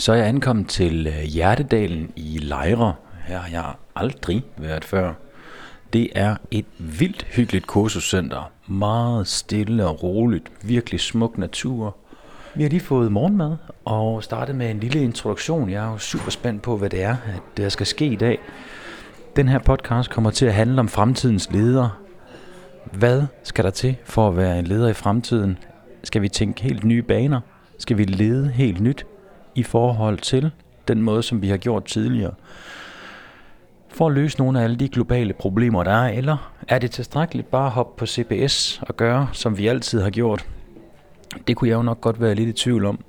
Så er jeg ankommet til øh, Hjertedalen i Lejre. Her har jeg aldrig været før. Det er et vildt hyggeligt kursuscenter. Meget stille og roligt. Virkelig smuk natur. Vi har lige fået morgenmad og startet med en lille introduktion. Jeg er jo super spændt på, hvad det er, at der skal ske i dag. Den her podcast kommer til at handle om fremtidens ledere. Hvad skal der til for at være en leder i fremtiden? Skal vi tænke helt nye baner? Skal vi lede helt nyt i forhold til den måde, som vi har gjort tidligere? For at løse nogle af alle de globale problemer, der er, eller er det tilstrækkeligt bare at hoppe på CBS og gøre, som vi altid har gjort? Det kunne jeg jo nok godt være lidt i tvivl om.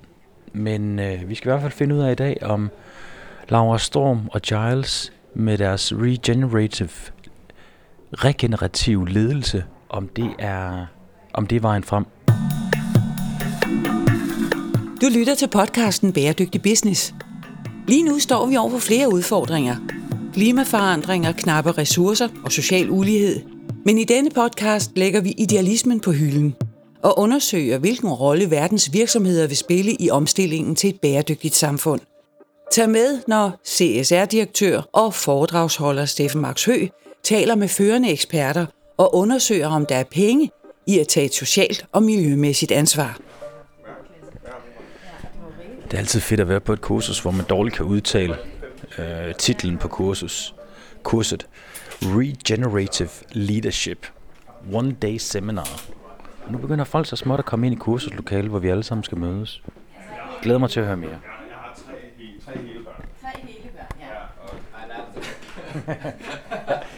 Men øh, vi skal i hvert fald finde ud af i dag, om Laura Storm og Giles med deres regenerative, regenerativ ledelse, om det er, om det er vejen frem. Du lytter til podcasten Bæredygtig Business. Lige nu står vi over for flere udfordringer. Klimaforandringer, knappe ressourcer og social ulighed. Men i denne podcast lægger vi idealismen på hylden og undersøger, hvilken rolle verdens virksomheder vil spille i omstillingen til et bæredygtigt samfund. Tag med, når CSR-direktør og foredragsholder Steffen Max Hø taler med førende eksperter og undersøger, om der er penge i at tage et socialt og miljømæssigt ansvar. Det er altid fedt at være på et kursus, hvor man dårligt kan udtale øh, titlen på kursus. Kurset Regenerative Leadership. One Day Seminar. Og nu begynder folk så småt at komme ind i kursuslokalet, hvor vi alle sammen skal mødes. Jeg glæder mig til at høre mere.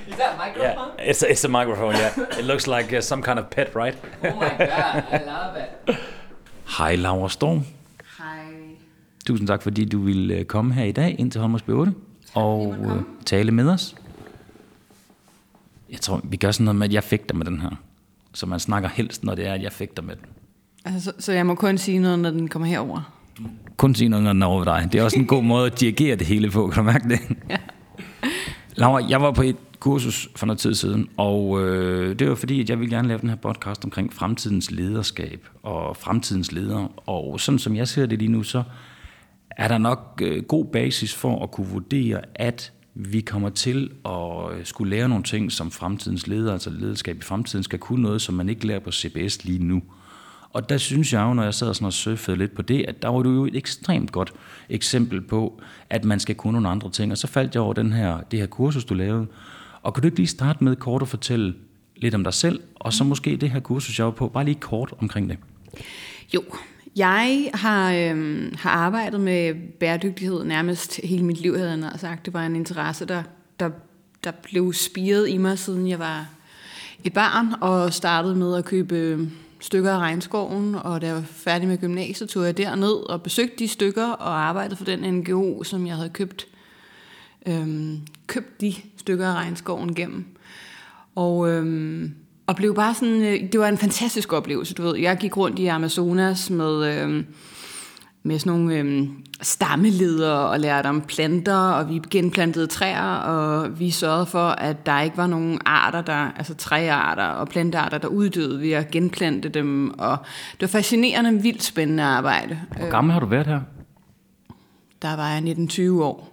Is that a microphone? Yeah, it's a, it's a microphone. Yeah, it looks like uh, some kind of pet, right? Oh my god, I love it. Hej Laura Storm. Tusind tak, fordi du ville øh, komme her i dag ind til Holmers B8 og øh, tale med os. Jeg tror, vi gør sådan noget med, at jeg fægter med den her. Så man snakker helst, når det er, at jeg fægter med den. Altså, så, så jeg må kun sige noget, når den kommer herover. Kun sige noget, når den er over dig. Det er også en god måde at dirigere det hele på, kan du mærke det? Ja. Laura, jeg var på et kursus for noget tid siden, og øh, det var fordi, at jeg ville gerne lave den her podcast omkring fremtidens lederskab og fremtidens ledere. Og sådan som jeg ser det lige nu, så er der nok øh, god basis for at kunne vurdere, at vi kommer til at øh, skulle lære nogle ting som fremtidens leder, altså lederskab i fremtiden, skal kunne noget, som man ikke lærer på CBS lige nu. Og der synes jeg jo, når jeg sad sådan og surfede lidt på det, at der var du jo et ekstremt godt eksempel på, at man skal kunne nogle andre ting. Og så faldt jeg over den her, det her kursus, du lavede. Og kan du ikke lige starte med kort at fortælle lidt om dig selv, og så måske det her kursus, jeg var på, bare lige kort omkring det. Jo, jeg har, øhm, har arbejdet med bæredygtighed nærmest hele mit liv, havde jeg sagt. Det var en interesse, der, der, der blev spiret i mig, siden jeg var et barn, og startede med at købe stykker af regnskoven, og da jeg var færdig med gymnasiet, tog jeg derned og besøgte de stykker, og arbejdede for den NGO, som jeg havde købt, øhm, købt de stykker af regnskoven gennem. Og, øhm, og blev bare sådan, øh, det var en fantastisk oplevelse, du ved. Jeg gik rundt i Amazonas med, øhm, med sådan nogle øhm, stammeleder og lærte om planter, og vi genplantede træer, og vi sørgede for, at der ikke var nogen arter, der, altså træarter og plantearter, der uddøde ved at genplante dem. Og det var fascinerende, vildt spændende arbejde. Hvor gammel har du været her? Der var jeg 1920 år.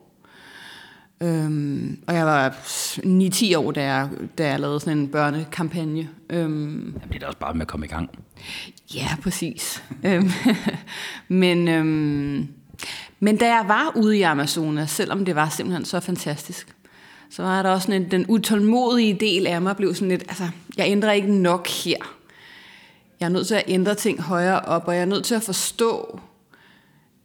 Øhm, og jeg var 9-10 år, da jeg, da jeg lavede sådan en børnekampagne. Øhm, Jamen, det er da også bare med at komme i gang. Ja, præcis. Øhm, men, øhm, men da jeg var ude i Amazonas, selvom det var simpelthen så fantastisk, så var der også sådan en, den utålmodige del af mig, blev sådan lidt, altså, jeg ændrer ikke nok her. Jeg er nødt til at ændre ting højere op, og jeg er nødt til at forstå,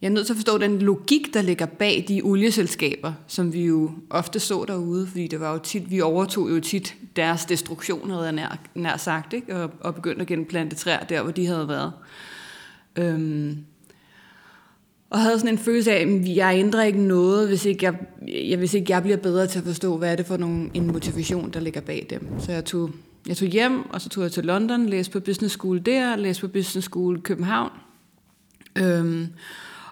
jeg er nødt til at forstå den logik, der ligger bag de olieselskaber, som vi jo ofte så derude, fordi det var jo tit, vi overtog jo tit deres destruktion, havde jeg nær, nær sagt, ikke? Og, og begyndte at genplante træer der, hvor de havde været. Øhm, og havde sådan en følelse af, at jeg ændrer ikke noget, hvis ikke jeg, jeg, hvis ikke jeg bliver bedre til at forstå, hvad er det for nogle, en motivation, der ligger bag dem. Så jeg tog, jeg tog hjem, og så tog jeg til London, læste på business school der, læste på business school i København. Øhm,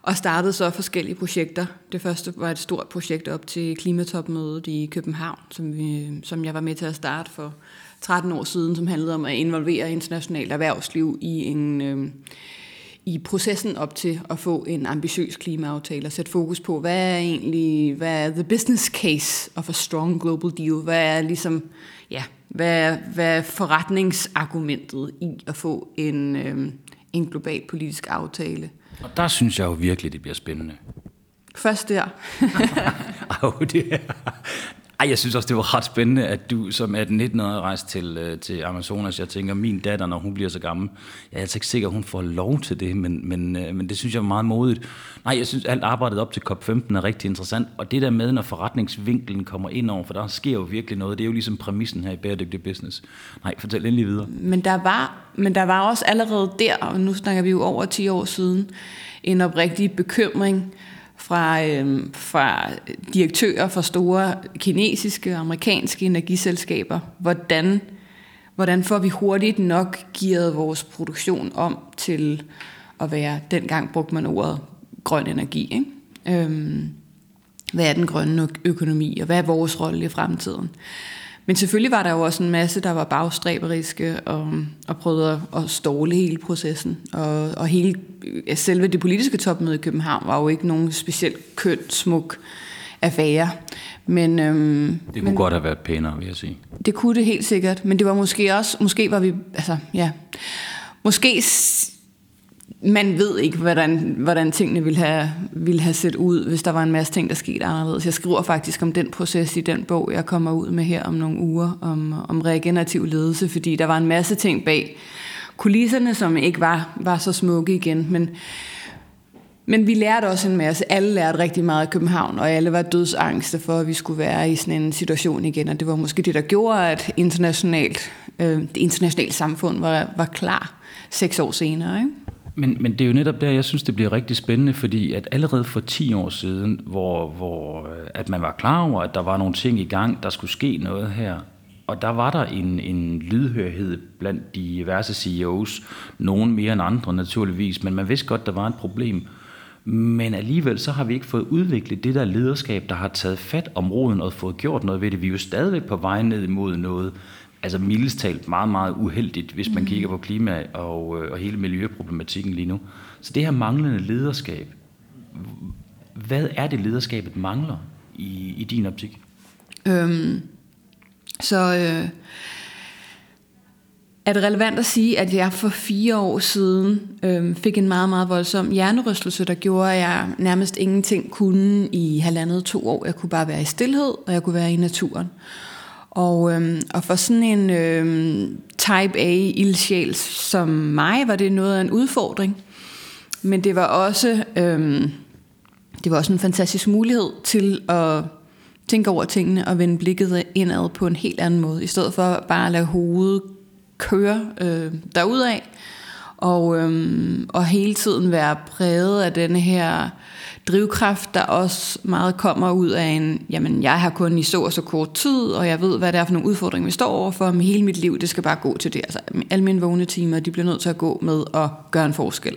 og startede så forskellige projekter. Det første var et stort projekt op til klimatopmødet i København, som, vi, som jeg var med til at starte for 13 år siden, som handlede om at involvere internationalt erhvervsliv i en, øh, i processen op til at få en ambitiøs klimaaftale og sætte fokus på, hvad er egentlig, hvad er the business case of a strong global deal? Hvad er ligesom, ja, hvad er, hvad er forretningsargumentet i at få en, øh, en global politisk aftale? Og der synes jeg jo virkelig, det bliver spændende. Først der. Au, det er... Ej, jeg synes også, det var ret spændende, at du som 18-19-årig rejste til, øh, til Amazonas. Jeg tænker, min datter, når hun bliver så gammel, jeg er altså ikke sikker, at hun får lov til det, men, men, øh, men det synes jeg er meget modigt. Nej, jeg synes, alt arbejdet op til COP15 er rigtig interessant, og det der med, når forretningsvinkelen kommer ind over, for der sker jo virkelig noget, det er jo ligesom præmissen her i bæredygtig business. Nej, fortæl endelig videre. Men der var, men der var også allerede der, og nu snakker vi jo over 10 år siden, en oprigtig bekymring fra, øh, fra direktører for store kinesiske og amerikanske energiselskaber. Hvordan, hvordan får vi hurtigt nok gearet vores produktion om til at være, dengang brugte man ordet grøn energi. Ikke? Øhm, hvad er den grønne økonomi, og hvad er vores rolle i fremtiden? Men selvfølgelig var der jo også en masse, der var bagstræberiske og, og prøvede at, at ståle hele processen. Og, og hele, selve det politiske topmøde i København var jo ikke nogen specielt køn, smuk affære. Men, øhm, det kunne men, godt have været pænere, vil jeg sige. Det kunne det helt sikkert, men det var måske også, måske var vi, altså ja, måske man ved ikke, hvordan, hvordan tingene ville have, ville have set ud, hvis der var en masse ting, der skete anderledes. Jeg skriver faktisk om den proces i den bog, jeg kommer ud med her om nogle uger, om, om regenerativ ledelse, fordi der var en masse ting bag kulisserne, som ikke var, var så smukke igen. Men, men vi lærte også en masse. Alle lærte rigtig meget i København, og alle var dødsangste for, at vi skulle være i sådan en situation igen. Og det var måske det, der gjorde, at internationalt, øh, det internationale samfund var, var klar seks år senere. Ikke? Men, men det er jo netop der, jeg synes, det bliver rigtig spændende, fordi at allerede for 10 år siden, hvor, hvor øh, at man var klar over, at der var nogle ting i gang, der skulle ske noget her, og der var der en, en lydhørhed blandt de diverse CEOs, nogen mere end andre naturligvis, men man vidste godt, der var et problem. Men alligevel så har vi ikke fået udviklet det der lederskab, der har taget fat om roden og fået gjort noget ved det. Vi er jo stadigvæk på vej ned imod noget, altså mildest talt meget, meget uheldigt, hvis man mm. kigger på klima og, øh, og hele miljøproblematikken lige nu. Så det her manglende lederskab, hvad er det lederskabet mangler i, i din optik? Øhm, så øh, er det relevant at sige, at jeg for fire år siden øh, fik en meget, meget voldsom hjernerystelse, der gjorde, at jeg nærmest ingenting kunne i halvandet to år. Jeg kunne bare være i stillhed, og jeg kunne være i naturen. Og, øhm, og for sådan en øhm, type A ildsjæl som mig, var det noget af en udfordring. Men det var også, øhm, det var også en fantastisk mulighed til at tænke over tingene og vende blikket indad på en helt anden måde, i stedet for bare at lade hovedet køre øh, derudad, og, øhm, og hele tiden være præget af denne her drivkraft, der også meget kommer ud af en, jamen jeg har kun i så og så kort tid, og jeg ved, hvad det er for nogle udfordringer, vi står overfor, men hele mit liv, det skal bare gå til det. Altså alle mine vågne timer, de bliver nødt til at gå med at gøre en forskel.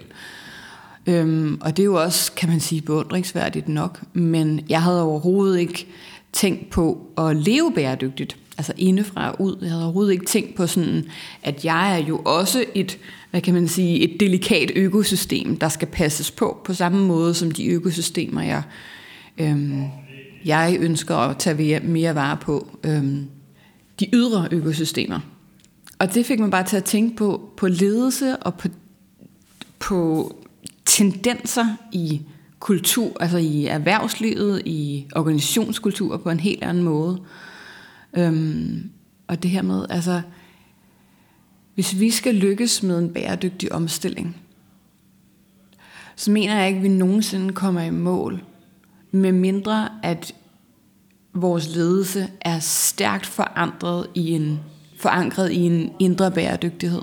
Øhm, og det er jo også, kan man sige, beundringsværdigt nok, men jeg havde overhovedet ikke tænkt på at leve bæredygtigt, altså indefra og ud. Jeg havde overhovedet ikke tænkt på sådan, at jeg er jo også et hvad kan man sige, et delikat økosystem, der skal passes på, på samme måde som de økosystemer, jeg, øhm, jeg ønsker at tage mere vare på, øhm, de ydre økosystemer. Og det fik man bare til at tænke på, på ledelse og på, på tendenser i kultur, altså i erhvervslivet, i organisationskultur på en helt anden måde. Øhm, og det her med, altså, hvis vi skal lykkes med en bæredygtig omstilling, så mener jeg ikke, at vi nogensinde kommer i mål, med mindre at vores ledelse er stærkt forandret i en, forankret i en indre bæredygtighed.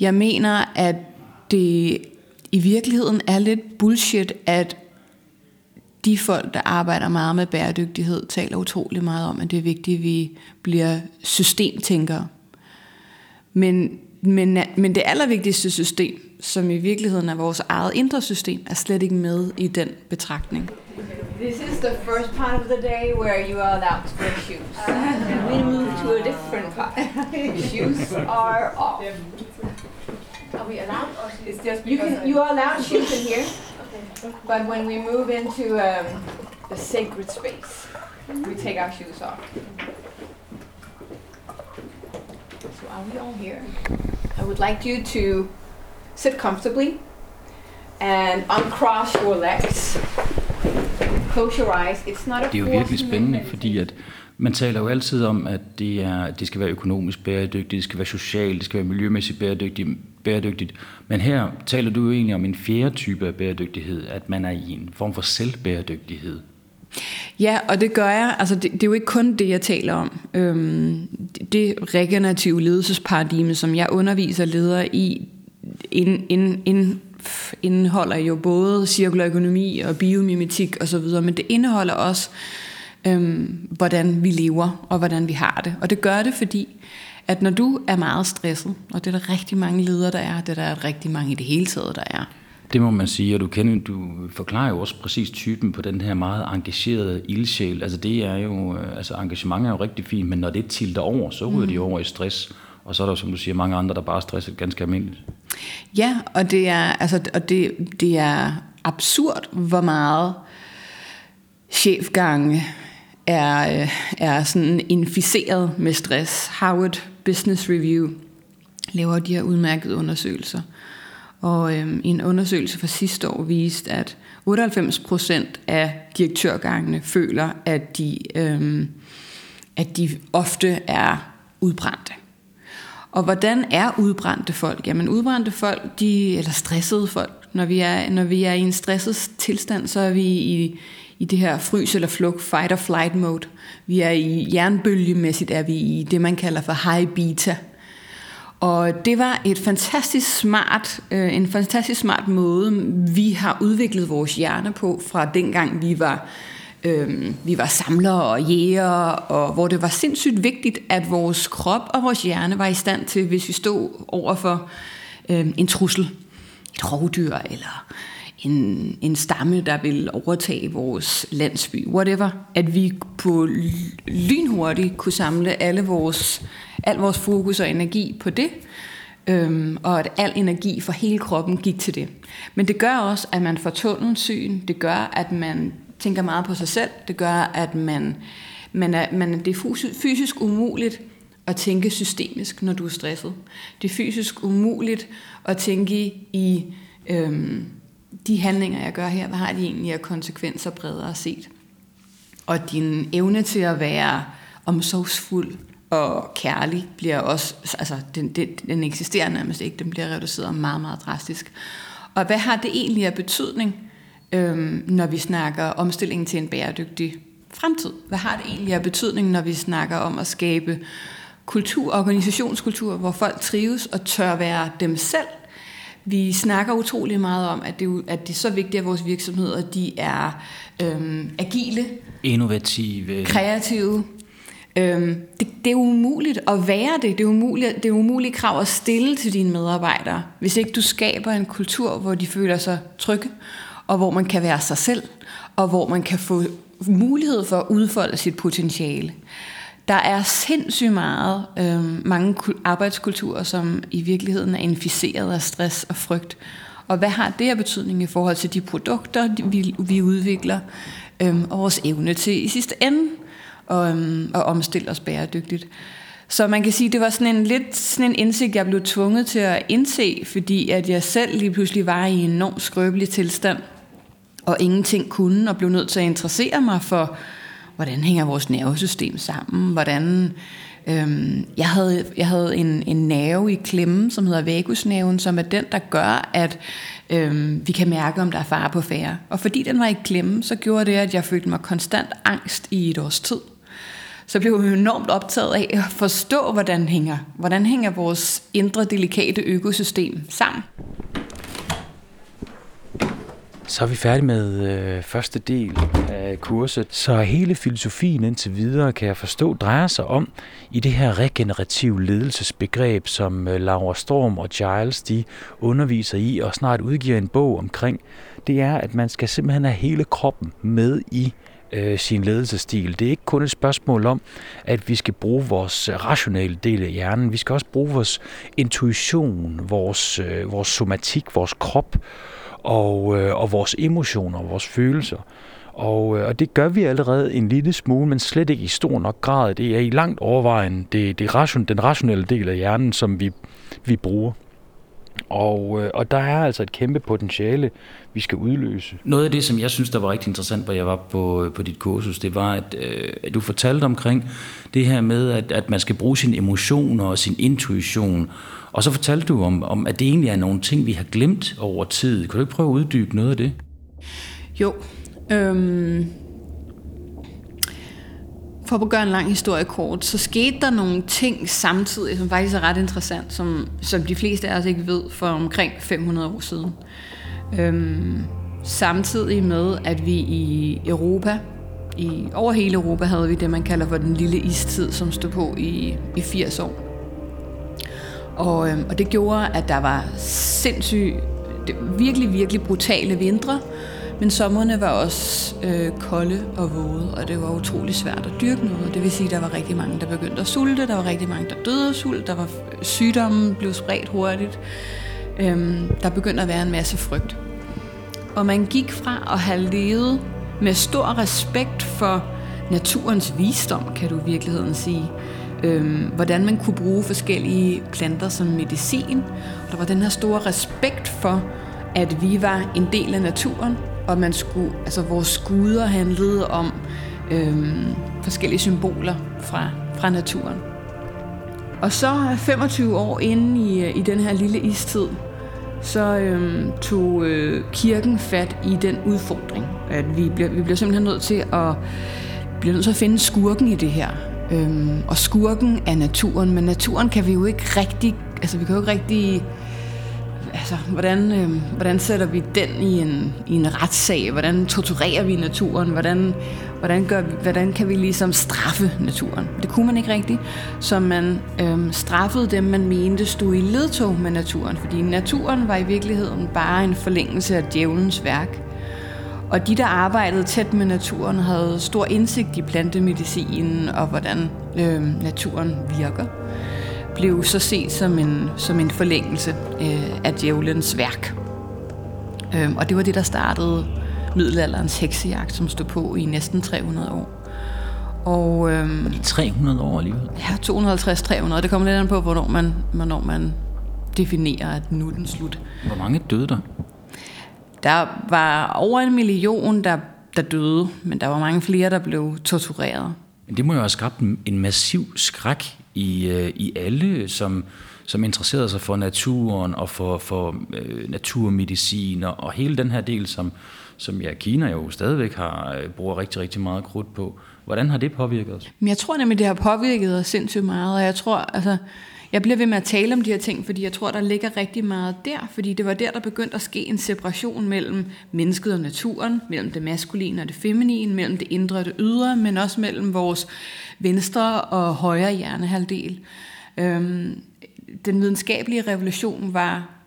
Jeg mener, at det i virkeligheden er lidt bullshit, at de folk, der arbejder meget med bæredygtighed, taler utrolig meget om, at det er vigtigt, at vi bliver systemtænkere. Men, men, men det allervigtigste system, som i virkeligheden er vores eget indre system, er slet ikke med i den betragtning. This is the first part of the day where you are allowed to wear shoes. And we move to a different part. shoes are off. Are we allowed? It's just you can you are allowed shoes in here, but when we move into um, the sacred space, we take our shoes off. So are we all here? I would like you to sit comfortably and uncross your legs. Close your eyes. It's not a Det er jo virkelig spændende, fordi at man taler jo altid om, at det, er, det skal være økonomisk bæredygtigt, det skal være socialt, det skal være miljømæssigt bæredygtigt, bæredygtigt. Men her taler du jo egentlig om en fjerde type af bæredygtighed, at man er i en form for selvbæredygtighed. Ja, og det gør jeg. Altså, det, det er jo ikke kun det, jeg taler om. Øhm, det, regenerative ledelsesparadigme, som jeg underviser ledere i, ind, ind, ind, indeholder jo både cirkulær økonomi og biomimetik osv., men det indeholder også, øhm, hvordan vi lever og hvordan vi har det. Og det gør det, fordi at når du er meget stresset, og det er der rigtig mange ledere, der er, det er der rigtig mange i det hele taget, der er, Det må man sige, og du, kender, du forklarer jo også præcis typen på den her meget engagerede ildsjæl. Altså det er jo, øh, altså engagement er jo rigtig fint, men når det tilter over, så ryger mm. de over i stress. Og så er der som du siger, mange andre, der bare er stresset ganske almindeligt. Ja, og det er, altså, og det, det er absurd, hvor meget chefgange er, øh, er sådan inficeret med stress. Harvard Business Review laver de her udmærkede undersøgelser. Og øhm, en undersøgelse fra sidste år viste, at 98% af direktørgangene føler, at de, øhm, at de ofte er udbrændte. Og hvordan er udbrændte folk? Jamen udbrændte folk, de, eller stressede folk, når vi, er, når vi er i en stresset tilstand, så er vi i, i det her frys eller flugt, fight or flight mode. Vi er i jernbølgemæssigt, er vi i det, man kalder for high beta. Og det var et fantastisk smart, øh, en fantastisk smart måde, vi har udviklet vores hjerne på fra dengang vi var øh, vi var samlere og jæger, og hvor det var sindssygt vigtigt, at vores krop og vores hjerne var i stand til, hvis vi stod over for øh, en trussel, et rovdyr eller en, en stamme, der vil overtage vores landsby, whatever, at vi på lynhurtigt kunne samle alle vores, al vores fokus og energi på det, øhm, og at al energi for hele kroppen gik til det. Men det gør også, at man får tunnelsyn, det gør, at man tænker meget på sig selv, det gør, at man, man, er, man det er fysisk umuligt at tænke systemisk, når du er stresset. Det er fysisk umuligt at tænke i øhm, de handlinger, jeg gør her, hvad har de egentlig af konsekvenser bredere set? Og din evne til at være omsorgsfuld og kærlig bliver også, altså den, den, den eksisterer nærmest ikke, den bliver reduceret meget, meget drastisk. Og hvad har det egentlig af betydning, øhm, når vi snakker omstillingen til en bæredygtig fremtid? Hvad har det egentlig af betydning, når vi snakker om at skabe kultur, organisationskultur, hvor folk trives og tør være dem selv, vi snakker utrolig meget om, at det, at det er så vigtigt, at vores virksomheder de er øhm, agile, Innovative. kreative. Øhm, det, det er umuligt at være det. Det er, umuligt, det er umuligt krav at stille til dine medarbejdere, hvis ikke du skaber en kultur, hvor de føler sig trygge, og hvor man kan være sig selv, og hvor man kan få mulighed for at udfolde sit potentiale. Der er sindssygt meget, øh, mange arbejdskulturer, som i virkeligheden er inficeret af stress og frygt. Og hvad har det af betydning i forhold til de produkter, vi, vi udvikler, øh, og vores evne til i sidste ende at, øh, at omstille os bæredygtigt. Så man kan sige, det var sådan en lidt sådan en indsigt, jeg blev tvunget til at indse, fordi at jeg selv lige pludselig var i en enorm skrøbelig tilstand, og ingenting kunne, og blev nødt til at interessere mig for, hvordan hænger vores nervesystem sammen, hvordan... Øhm, jeg havde, jeg havde en, en nerve i klemmen, som hedder vagusnerven, som er den, der gør, at øhm, vi kan mærke, om der er fare på færre. Og fordi den var i klemme, så gjorde det, at jeg følte mig konstant angst i et års tid. Så blev jeg enormt optaget af at forstå, hvordan hænger, hvordan hænger vores indre delikate økosystem sammen. Så er vi færdige med øh, første del af kurset. Så hele filosofien indtil videre, kan jeg forstå, drejer sig om i det her regenerative ledelsesbegreb, som øh, Laura Storm og Giles de underviser i, og snart udgiver en bog omkring det er, at man skal simpelthen have hele kroppen med i øh, sin ledelsesstil. Det er ikke kun et spørgsmål om, at vi skal bruge vores øh, rationelle del af hjernen. Vi skal også bruge vores intuition, vores, øh, vores somatik, vores krop og, øh, og vores emotioner, vores følelser. Og, øh, og det gør vi allerede en lille smule, men slet ikke i stor nok grad. Det er i langt overvejen det, det ration, den rationelle del af hjernen, som vi, vi bruger. Og, øh, og der er altså et kæmpe potentiale, vi skal udløse. Noget af det, som jeg synes, der var rigtig interessant, hvor jeg var på, på dit kursus, det var, at, øh, at du fortalte omkring det her med, at, at man skal bruge sine emotioner og sin intuition. Og så fortalte du om, om, at det egentlig er nogle ting, vi har glemt over tid. Kan du ikke prøve at uddybe noget af det? Jo. Øhm, for at gøre en lang historie kort, så skete der nogle ting samtidig, som faktisk er ret interessant, som, som de fleste af os ikke ved for omkring 500 år siden. Øhm, samtidig med, at vi i Europa, i, over hele Europa, havde vi det, man kalder for den lille istid, som stod på i, i 80 år. Og, øh, og det gjorde, at der var sindssygt, virkelig, virkelig brutale vintre, men sommerne var også øh, kolde og våde, og det var utrolig svært at dyrke noget. Det vil sige, at der var rigtig mange, der begyndte at sulte, der var rigtig mange, der døde af sult, der var øh, sygdommen blev spredt hurtigt. Øhm, der begyndte at være en masse frygt. Og man gik fra at have levet med stor respekt for naturens visdom, kan du i virkeligheden sige. Øhm, hvordan man kunne bruge forskellige planter som medicin. Og der var den her store respekt for, at vi var en del af naturen, og man skulle, altså vores guder handlede om øh, forskellige symboler fra, fra naturen. Og så 25 år inde i, øh, i den her lille istid, så øhm, tog øh, kirken fat i den udfordring, at vi bliver, vi bliver simpelthen nødt til at bliver nødt til at finde skurken i det her. Øhm, og skurken er naturen, men naturen kan vi jo ikke rigtig, altså vi kan jo ikke rigtig altså, hvordan, øhm, hvordan sætter vi den i en, i en retssag? Hvordan torturerer vi naturen? Hvordan, hvordan, gør vi, hvordan kan vi ligesom straffe naturen? Det kunne man ikke rigtigt. Så man øhm, straffede dem, man mente stod i ledtog med naturen. Fordi naturen var i virkeligheden bare en forlængelse af djævelens værk. Og de, der arbejdede tæt med naturen, havde stor indsigt i plantemedicinen og hvordan øh, naturen virker blev så set som en, som en forlængelse øh, af djævelens værk. Øh, og det var det, der startede middelalderens heksejagt, som stod på i næsten 300 år. Og, øh, og de 300 år alligevel? Ja, 250-300. Det kommer lidt an på, hvornår man, hvornår man definerer, at nu er den slut. Hvor mange døde der? Der var over en million, der, der døde, men der var mange flere, der blev tortureret. Men det må jo have skabt en massiv skræk i, øh, i alle, som, som interesserede sig for naturen og for, for øh, naturmedicin og, og hele den her del, som, som ja, Kina jo stadigvæk har, øh, bruger rigtig, rigtig meget krudt på. Hvordan har det påvirket os? Men jeg tror nemlig, det har påvirket os sindssygt meget, og jeg tror, altså, jeg bliver ved med at tale om de her ting, fordi jeg tror, der ligger rigtig meget der, fordi det var der, der begyndte at ske en separation mellem mennesket og naturen, mellem det maskuline og det feminine, mellem det indre og det ydre, men også mellem vores venstre og højre hjernehalvdel. Øhm, den videnskabelige revolution var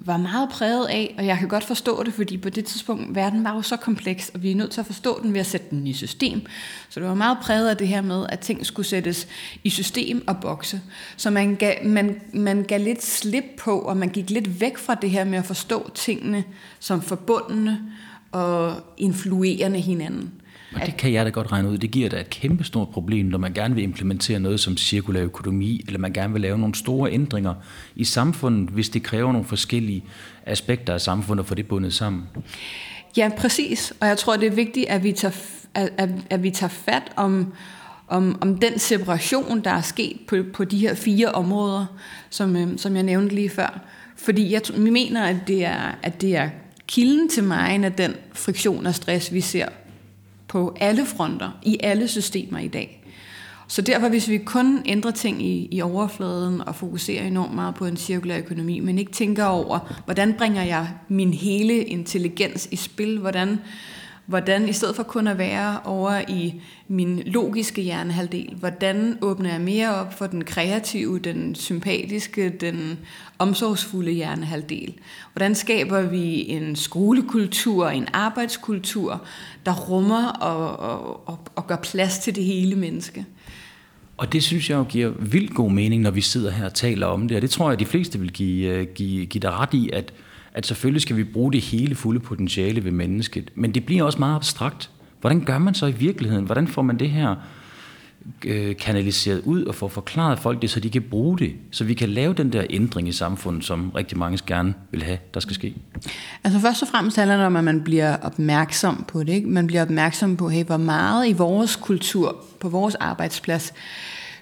var meget præget af, og jeg kan godt forstå det, fordi på det tidspunkt, verden var jo så kompleks, og vi er nødt til at forstå den ved at sætte den i system. Så det var meget præget af det her med, at ting skulle sættes i system og bokse. Så man gav, man, man gav lidt slip på, og man gik lidt væk fra det her med at forstå tingene som forbundne og influerende hinanden. Og det kan jeg da godt regne ud. Det giver da et kæmpestort problem, når man gerne vil implementere noget som cirkulær økonomi, eller man gerne vil lave nogle store ændringer i samfundet, hvis det kræver nogle forskellige aspekter af samfundet at få det bundet sammen. Ja, præcis. Og jeg tror, det er vigtigt, at vi tager, at, at, at vi tager fat om, om, om den separation, der er sket på, på de her fire områder, som, øh, som jeg nævnte lige før. Fordi jeg mener, at det er, at det er kilden til mig af den friktion og stress, vi ser på alle fronter, i alle systemer i dag. Så derfor, hvis vi kun ændrer ting i, i overfladen og fokuserer enormt meget på en cirkulær økonomi, men ikke tænker over, hvordan bringer jeg min hele intelligens i spil, hvordan, Hvordan, i stedet for kun at være over i min logiske hjernehalvdel, hvordan åbner jeg mere op for den kreative, den sympatiske, den omsorgsfulde hjernehalvdel? Hvordan skaber vi en skolekultur, en arbejdskultur, der rummer og, og, og, og gør plads til det hele menneske? Og det synes jeg jo giver vildt god mening, når vi sidder her og taler om det. Og det tror jeg, at de fleste vil give, øh, give, give dig ret i, at, at selvfølgelig skal vi bruge det hele fulde potentiale ved mennesket. Men det bliver også meget abstrakt. Hvordan gør man så i virkeligheden? Hvordan får man det her øh, kanaliseret ud og får forklaret folk det, så de kan bruge det, så vi kan lave den der ændring i samfundet, som rigtig mange gerne vil have, der skal ske? Altså først og fremmest handler det om, at man bliver opmærksom på det. Ikke? Man bliver opmærksom på, hey, hvor meget i vores kultur, på vores arbejdsplads,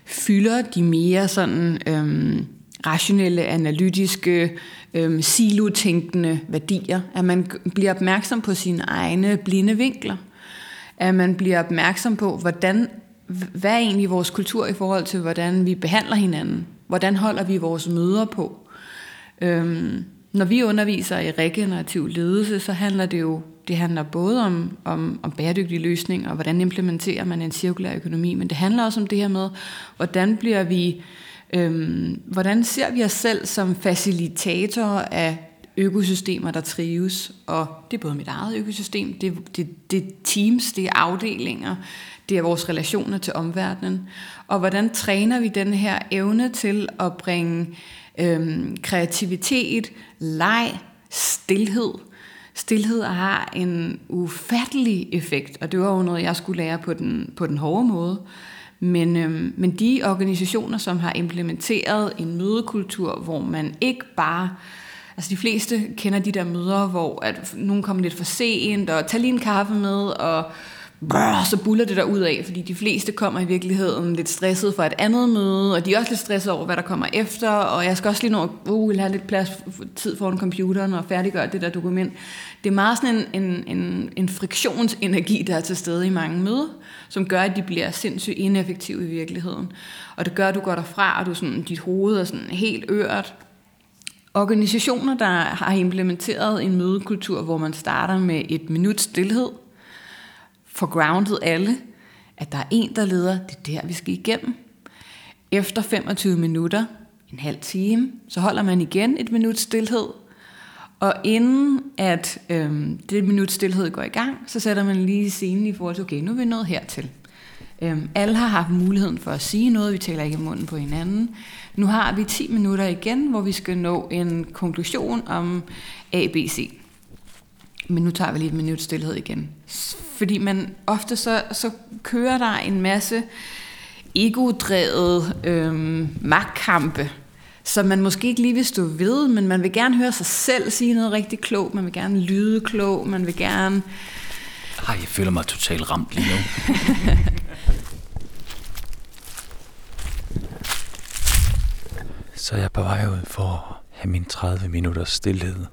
fylder de mere sådan øhm, rationelle, analytiske, øhm, silotænkende værdier. At man bliver opmærksom på sine egne blinde vinkler. At man bliver opmærksom på, hvordan, hvad er egentlig vores kultur i forhold til, hvordan vi behandler hinanden. Hvordan holder vi vores møder på. Øhm, når vi underviser i regenerativ ledelse, så handler det jo det handler både om, om, om bæredygtige løsninger, og hvordan implementerer man en cirkulær økonomi, men det handler også om det her med, hvordan bliver vi, øhm, hvordan ser vi os selv som facilitatorer af økosystemer, der trives, og det er både mit eget økosystem, det, det, det er teams, det er afdelinger, det er vores relationer til omverdenen, og hvordan træner vi den her evne til at bringe øhm, kreativitet, leg, stillhed, Stilhed har en ufattelig effekt, og det var jo noget, jeg skulle lære på den, på den hårde måde. Men, øhm, men de organisationer, som har implementeret en mødekultur, hvor man ikke bare... Altså de fleste kender de der møder, hvor at nogen kommer lidt for sent, og tager lige en kaffe med, og brrr, så buller det der ud af, fordi de fleste kommer i virkeligheden lidt stresset for et andet møde, og de er også lidt stresset over, hvad der kommer efter, og jeg skal også lige nå, uh, have lidt plads, tid foran computeren og færdiggøre det der dokument. Det er meget sådan en, en, en, en friktionsenergi, der er til stede i mange møder, som gør, at de bliver sindssygt ineffektive i virkeligheden. Og det gør, at du går derfra, og du sådan, dit hoved er sådan helt ørt, Organisationer, der har implementeret en mødekultur, hvor man starter med et minut stillhed, for grounded alle, at der er en, der leder, det er der, vi skal igennem. Efter 25 minutter, en halv time, så holder man igen et minut stillhed, og inden at øhm, det minut stillhed går i gang, så sætter man lige scenen i forhold til, okay, nu er vi nået hertil. Øhm, alle har haft muligheden for at sige noget, vi taler ikke i munden på hinanden. Nu har vi 10 minutter igen, hvor vi skal nå en konklusion om ABC. Men nu tager vi lige et minut stillhed igen. Fordi man ofte så, så kører der en masse ego-drevet øhm, magtkampe, som man måske ikke lige vil stå ved, men man vil gerne høre sig selv sige noget rigtig klogt, man vil gerne lyde klog, man vil gerne... Ej, jeg føler mig totalt ramt lige nu. Så er jeg på vej ud for at have min 30 minutters stillhed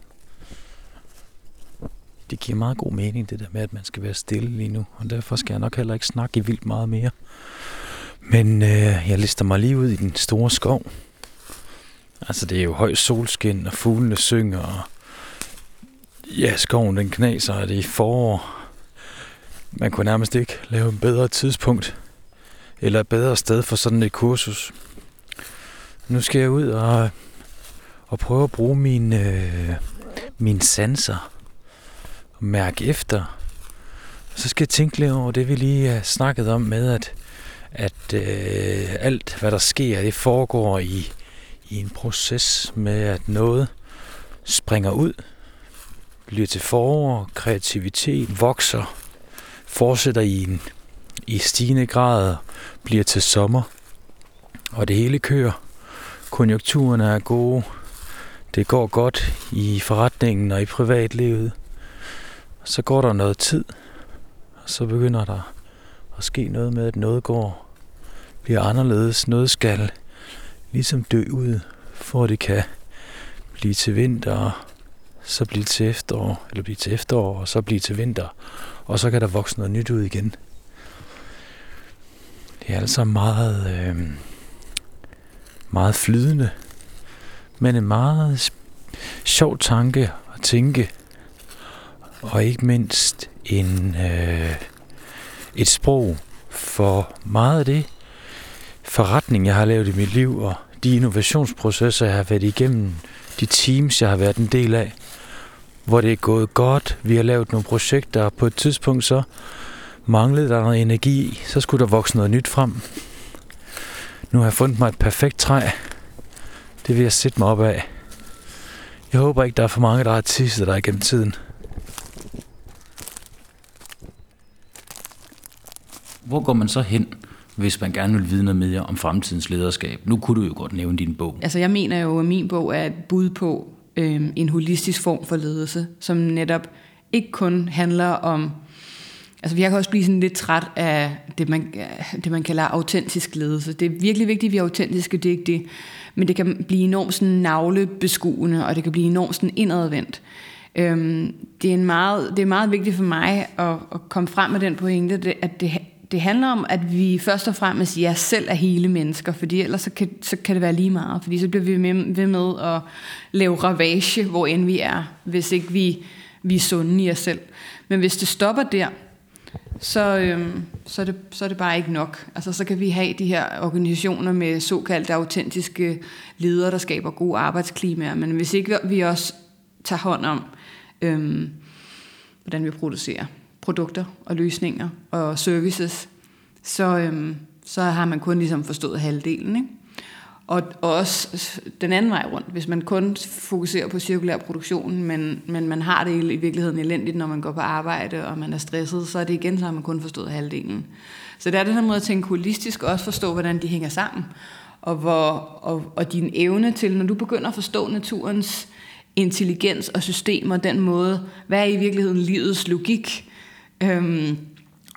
det giver meget god mening, det der med, at man skal være stille lige nu. Og derfor skal jeg nok heller ikke snakke vildt meget mere. Men øh, jeg lister mig lige ud i den store skov. Altså, det er jo høj solskin, og fuglene synger, og ja, skoven den knaser, og det er forår. Man kunne nærmest ikke lave et bedre tidspunkt, eller et bedre sted for sådan et kursus. Nu skal jeg ud og, og prøve at bruge mine, øh, mine sanser mærke efter. Så skal jeg tænke lidt over det, vi lige har snakket om med, at, at øh, alt, hvad der sker, det foregår i, i en proces med, at noget springer ud, bliver til forår, kreativitet vokser, fortsætter i en i stigende grad, bliver til sommer, og det hele kører. Konjunkturerne er gode, det går godt i forretningen og i privatlivet. Så går der noget tid, og så begynder der at ske noget med, at noget går, bliver anderledes. Noget skal ligesom dø ud, for at det kan blive til vinter, så blive til efterår, eller blive til efterår, og så blive til vinter, og så kan der vokse noget nyt ud igen. Det er altså meget, øh, meget flydende, men en meget sjov tanke at tænke, og ikke mindst en, øh, et sprog for meget af det forretning, jeg har lavet i mit liv, og de innovationsprocesser, jeg har været igennem, de teams, jeg har været en del af, hvor det er gået godt. Vi har lavet nogle projekter, og på et tidspunkt så manglede der noget energi. Så skulle der vokse noget nyt frem. Nu har jeg fundet mig et perfekt træ. Det vil jeg sætte mig op af. Jeg håber ikke, der er for mange, der har tisset der igennem tiden. Hvor går man så hen, hvis man gerne vil vide noget mere om fremtidens lederskab? Nu kunne du jo godt nævne din bog. Altså jeg mener jo, at min bog er et bud på øh, en holistisk form for ledelse, som netop ikke kun handler om... Altså jeg kan også blive sådan lidt træt af det, man, det, man kalder autentisk ledelse. Det er virkelig vigtigt, at vi er autentiske, det er ikke det. Men det kan blive enormt sådan navlebeskuende, og det kan blive enormt sådan indadvendt. Øhm, det, er en meget, det er meget vigtigt for mig at, at komme frem med den pointe, at det, det handler om, at vi først og fremmest ja, selv er hele mennesker, fordi ellers så kan, så kan det være lige meget, fordi så bliver vi med, ved med at lave ravage, hvor end vi er, hvis ikke vi, vi er sunde i os selv. Men hvis det stopper der, så, øhm, så, er det, så er det bare ikke nok. Altså, så kan vi have de her organisationer med såkaldt autentiske ledere, der skaber gode arbejdsklimaer, men hvis ikke vi også tager hånd om, øhm, hvordan vi producerer produkter og løsninger og services, så, øhm, så har man kun ligesom forstået halvdelen. Ikke? Og, og også den anden vej rundt, hvis man kun fokuserer på cirkulær produktion, men, men man har det i virkeligheden elendigt, når man går på arbejde, og man er stresset, så er det igen, så har man kun forstået halvdelen. Så det er den her måde at tænke holistisk, og også forstå, hvordan de hænger sammen. Og, hvor, og, og din evne til, når du begynder at forstå naturens intelligens og systemer, den måde, hvad er i virkeligheden livets logik, øhm,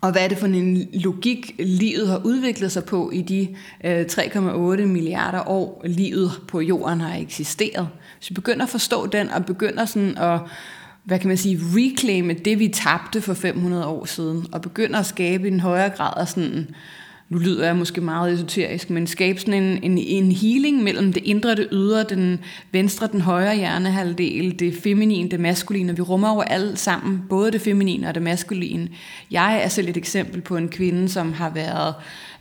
og hvad er det for en logik, livet har udviklet sig på i de øh, 3,8 milliarder år, livet på jorden har eksisteret. Hvis vi begynder at forstå den, og begynder sådan at hvad kan man sige, reclaime det, vi tabte for 500 år siden, og begynder at skabe en højere grad af sådan nu lyder jeg måske meget esoterisk, men skabe sådan en, en, en healing mellem det indre og det ydre, den venstre, den højre hjernehalvdel, det feminine, det maskuline. Vi rummer over alt sammen, både det feminine og det maskuline. Jeg er selv et eksempel på en kvinde, som har været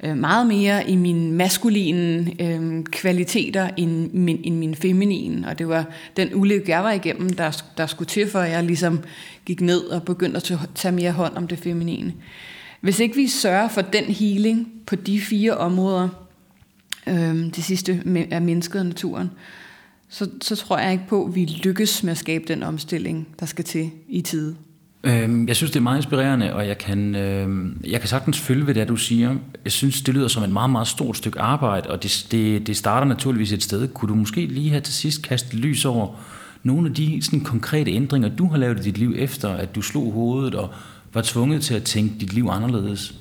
øh, meget mere i mine maskuline øh, kvaliteter end min, end min feminine, og det var den ulykke, jeg var igennem, der, der skulle til, for jeg ligesom gik ned og begyndte at tage mere hånd om det feminine. Hvis ikke vi sørger for den healing på de fire områder, øh, det sidste er mennesket og naturen, så, så tror jeg ikke på, at vi lykkes med at skabe den omstilling, der skal til i tide. Øhm, jeg synes, det er meget inspirerende, og jeg kan, øh, jeg kan sagtens følge ved det, du siger. Jeg synes, det lyder som et meget, meget stort stykke arbejde, og det, det, det starter naturligvis et sted. Kunne du måske lige have til sidst kastet lys over nogle af de sådan, konkrete ændringer, du har lavet i dit liv efter, at du slog hovedet og var tvunget til at tænke dit liv anderledes?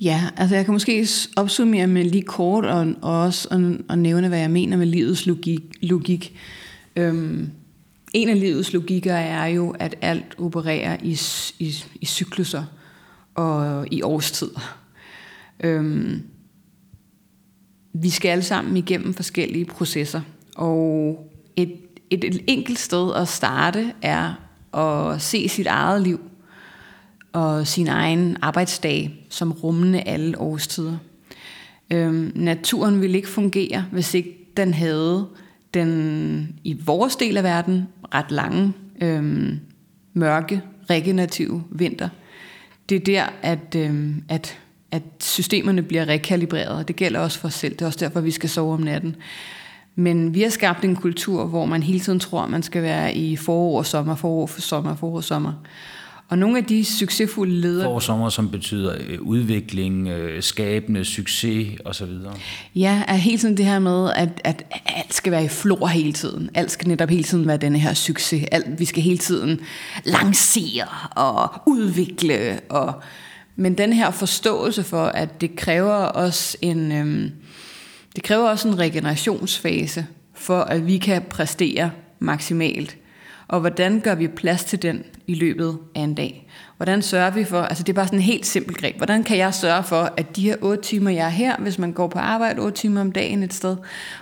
Ja, altså jeg kan måske opsummere med lige kort og, og også og, og nævne, hvad jeg mener med livets logik. logik. Øhm, en af livets logikker er jo, at alt opererer i, i, i cykluser og i årstider. Øhm, vi skal alle sammen igennem forskellige processer, og et, et, et enkelt sted at starte er at se sit eget liv og sin egen arbejdsdag som rummende alle årstider. Øhm, naturen ville ikke fungere, hvis ikke den havde den i vores del af verden ret lange, øhm, mørke, regenerative vinter. Det er der, at, øhm, at, at systemerne bliver rekalibreret, og det gælder også for os selv. Det er også derfor, vi skal sove om natten. Men vi har skabt en kultur, hvor man hele tiden tror, man skal være i forår, sommer, forår, sommer, forår, sommer. Og nogle af de succesfulde ledere... For sommer, som betyder øh, udvikling, øh, skabende, succes osv. Ja, er helt sådan det her med, at, at alt skal være i flor hele tiden. Alt skal netop hele tiden være denne her succes. Alt, vi skal hele tiden lancere og udvikle. Og, men den her forståelse for, at det kræver også en, øhm, det kræver også en regenerationsfase, for at vi kan præstere maksimalt. Og hvordan gør vi plads til den i løbet af en dag? Hvordan sørger vi for, altså det er bare sådan en helt simpelt greb, hvordan kan jeg sørge for, at de her otte timer, jeg er her, hvis man går på arbejde otte timer om dagen et sted,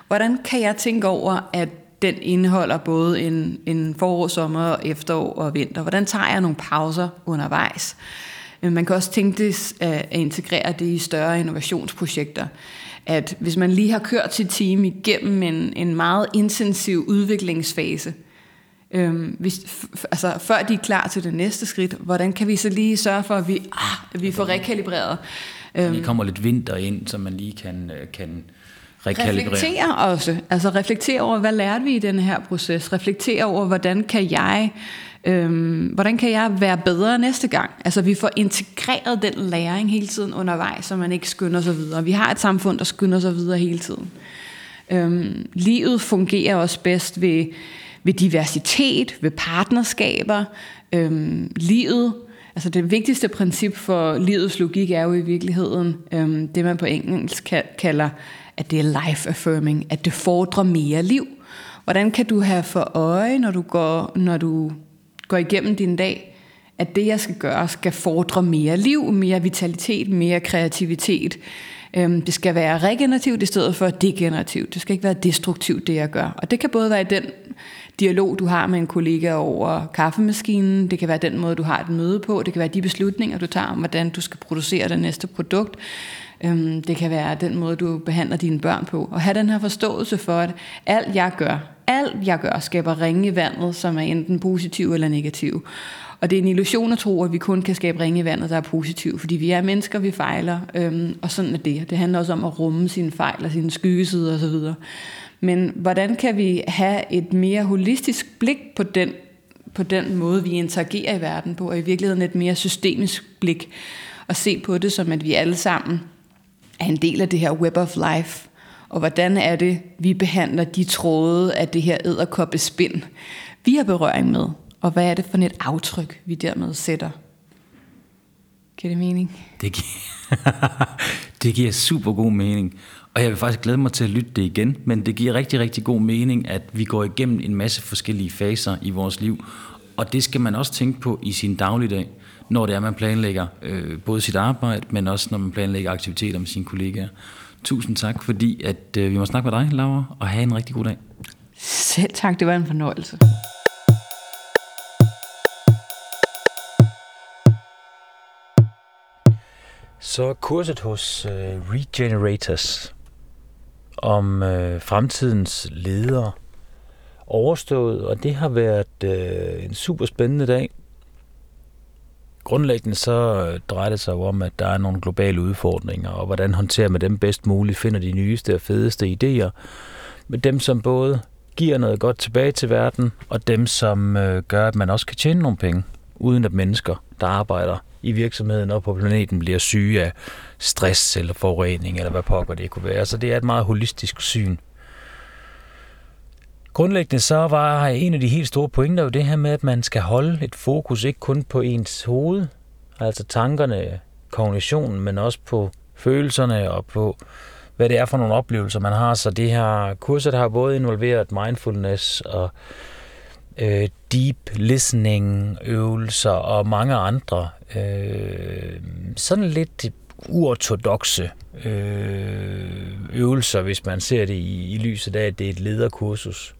hvordan kan jeg tænke over, at den indeholder både en, en forår, sommer, efterår og vinter. Hvordan tager jeg nogle pauser undervejs? Man kan også tænke det øh, at integrere det i større innovationsprojekter. At hvis man lige har kørt sit team igennem en, en meget intensiv udviklingsfase, Øhm, hvis, altså, før de er klar til det næste skridt, hvordan kan vi så lige sørge for, at vi, ah, at vi får rekalibreret? Øhm, lige kommer lidt vinter ind, så man lige kan, øh, kan rekalibrere. Reflektere også. Altså reflektere over, hvad lærte vi i den her proces? Reflektere over, hvordan kan jeg... Øhm, hvordan kan jeg være bedre næste gang? Altså vi får integreret den læring hele tiden undervejs, så man ikke skynder sig videre. Vi har et samfund, der skynder sig videre hele tiden. Øhm, livet fungerer også bedst ved, ved diversitet, ved partnerskaber. Øhm, livet, altså det vigtigste princip for livets logik er jo i virkeligheden øhm, det, man på engelsk kalder, at det er life affirming, at det fordrer mere liv. Hvordan kan du have for øje, når du går, når du går igennem din dag, at det, jeg skal gøre, skal fordre mere liv, mere vitalitet, mere kreativitet. Øhm, det skal være regenerativt i stedet for degenerativt. Det skal ikke være destruktivt, det jeg gør. Og det kan både være i den dialog, du har med en kollega over kaffemaskinen, det kan være den måde, du har et møde på, det kan være de beslutninger, du tager om, hvordan du skal producere det næste produkt. Øhm, det kan være den måde, du behandler dine børn på. Og have den her forståelse for, at alt jeg gør, alt jeg gør, skaber ringe i vandet, som er enten positiv eller negativ. Og det er en illusion at tro, at vi kun kan skabe ringe i vandet, der er positiv, fordi vi er mennesker, vi fejler, øhm, og sådan er det. Det handler også om at rumme sine fejl og sine skyggesider osv. Men hvordan kan vi have et mere holistisk blik på den, på den måde, vi interagerer i verden på, og i virkeligheden et mere systemisk blik, og se på det som, at vi alle sammen er en del af det her web of life, og hvordan er det, vi behandler de tråde af det her æderkoppespind, vi har berøring med, og hvad er det for et aftryk, vi dermed sætter? Giver det mening? Det giver, det giver super god mening. Og jeg vil faktisk glæde mig til at lytte det igen, men det giver rigtig, rigtig god mening, at vi går igennem en masse forskellige faser i vores liv. Og det skal man også tænke på i sin dagligdag, når det er, man planlægger øh, både sit arbejde, men også når man planlægger aktiviteter med sine kollegaer. Tusind tak, fordi at øh, vi må snakke med dig, Laura, og have en rigtig god dag. Selv tak, det var en fornøjelse. Så kurset hos øh, Regenerators om øh, fremtidens ledere overstået, og det har været øh, en super spændende dag. Grundlæggende så øh, drejer det sig om, at der er nogle globale udfordringer, og hvordan håndterer man dem bedst muligt, finder de nyeste og fedeste idéer, med dem som både giver noget godt tilbage til verden, og dem som øh, gør, at man også kan tjene nogle penge, uden at mennesker, der arbejder i virksomheden og på planeten bliver syge af stress eller forurening, eller hvad pokker det kunne være. Så det er et meget holistisk syn. Grundlæggende så var en af de helt store pointer jo det her med, at man skal holde et fokus ikke kun på ens hoved, altså tankerne, kognitionen, men også på følelserne og på, hvad det er for nogle oplevelser, man har. Så det her kurset har både involveret mindfulness og øh, deep listening øvelser og mange andre øh, sådan lidt uortodoxe øh, øvelser, hvis man ser det i, i lyset af, at det er et lederkursus.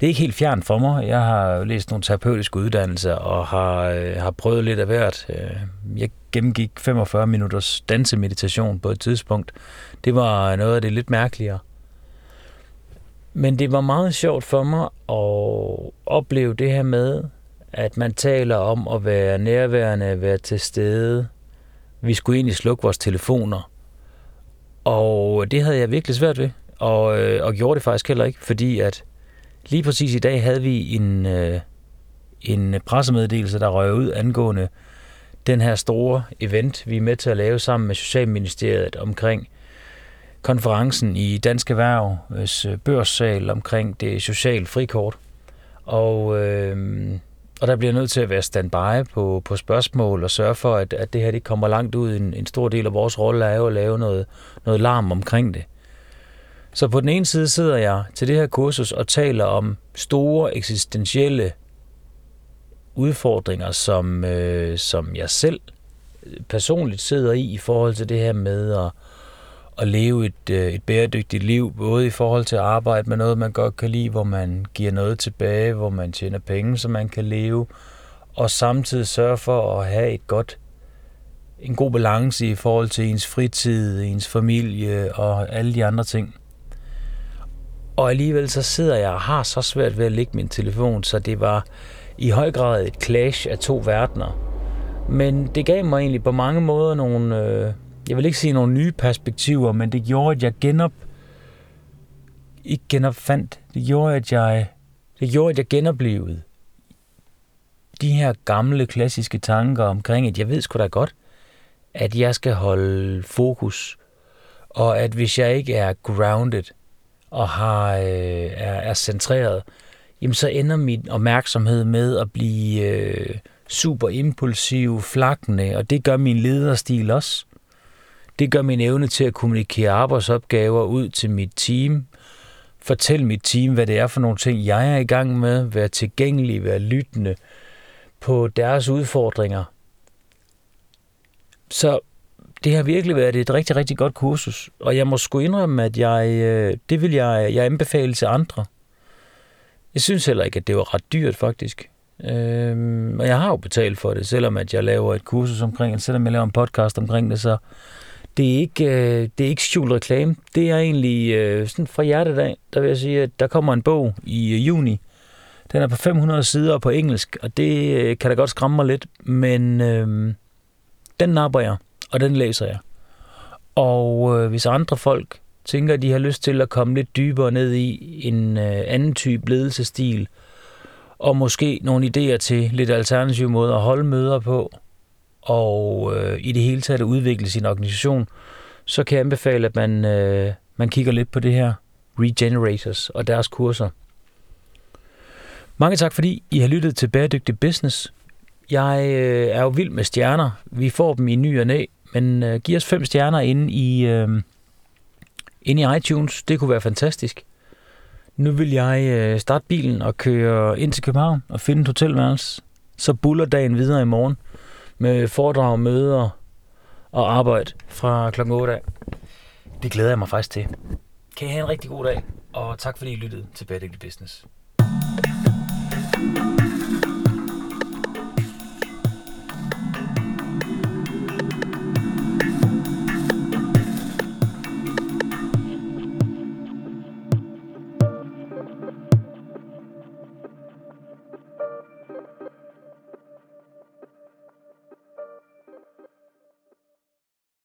Det er ikke helt fjern for mig. Jeg har læst nogle terapeutiske uddannelser og har, øh, har prøvet lidt af hvert. Øh, jeg gennemgik 45 minutters dansemeditation på et tidspunkt. Det var noget af det lidt mærkeligere. Men det var meget sjovt for mig at opleve det her med, at man taler om at være nærværende, at være til stede. Vi skulle egentlig slukke vores telefoner. Og det havde jeg virkelig svært ved, og, øh, og gjorde det faktisk heller ikke, fordi at lige præcis i dag havde vi en, øh, en pressemeddelelse, der røg ud angående den her store event, vi er med til at lave sammen med Socialministeriet omkring konferencen i Dansk Erhvervs øh, børssal omkring det sociale frikort. Og, øh, og der bliver nødt til at være standby på, på spørgsmål og sørge for, at, at det her det kommer langt ud. En, en stor del af vores rolle er jo at lave noget, noget larm omkring det. Så på den ene side sidder jeg til det her kursus og taler om store eksistentielle udfordringer, som, øh, som jeg selv personligt sidder i i forhold til det her med at at leve et, øh, et bæredygtigt liv, både i forhold til at arbejde med noget, man godt kan lide, hvor man giver noget tilbage, hvor man tjener penge, så man kan leve, og samtidig sørge for at have et godt, en god balance i forhold til ens fritid, ens familie og alle de andre ting. Og alligevel så sidder jeg og har så svært ved at lægge min telefon, så det var i høj grad et clash af to verdener. Men det gav mig egentlig på mange måder nogle, øh, jeg vil ikke sige nogle nye perspektiver, men det gjorde, at jeg genop, ikke genopfandt, det gjorde, at jeg, det gjorde, at jeg genoplevede de her gamle, klassiske tanker omkring, at jeg ved sgu da godt, at jeg skal holde fokus, og at hvis jeg ikke er grounded og har, øh, er, er centreret, jamen så ender min opmærksomhed med at blive øh, super impulsiv, flakkende, og det gør min lederstil også. Det gør min evne til at kommunikere arbejdsopgaver ud til mit team, fortælle mit team, hvad det er for nogle ting, jeg er i gang med, være tilgængelig, være lyttende på deres udfordringer. Så det har virkelig været et rigtig, rigtig godt kursus, og jeg må sgu indrømme, at jeg, øh, det vil jeg, jeg anbefale til andre. Jeg synes heller ikke, at det var ret dyrt, faktisk. Øhm, og jeg har jo betalt for det, selvom at jeg laver et kursus omkring det, selvom jeg laver en podcast omkring det, så det er ikke, øh, det er ikke skjult reklame. Det er egentlig øh, sådan fra hjertet af, der vil jeg sige, at der kommer en bog i øh, juni. Den er på 500 sider på engelsk, og det øh, kan da godt skræmme mig lidt, men øh, den napper jeg, og den læser jeg. Og øh, hvis andre folk tænker, at de har lyst til at komme lidt dybere ned i en øh, anden type ledelsestil, og måske nogle idéer til lidt alternative måder at holde møder på, og øh, i det hele taget at udvikle sin organisation, så kan jeg anbefale, at man, øh, man kigger lidt på det her Regenerators og deres kurser. Mange tak, fordi I har lyttet til Bæredygtig Business. Jeg øh, er jo vild med stjerner. Vi får dem i ny og næ, men øh, giv os fem stjerner inde i, øh, inde i iTunes. Det kunne være fantastisk. Nu vil jeg øh, starte bilen og køre ind til København og finde et hotelværelse. Så buller dagen videre i morgen med foredrag, møder og arbejde fra kl. 8 af. Det glæder jeg mig faktisk til. Kan I have en rigtig god dag, og tak fordi I lyttede til Bæredygtig Business. thank you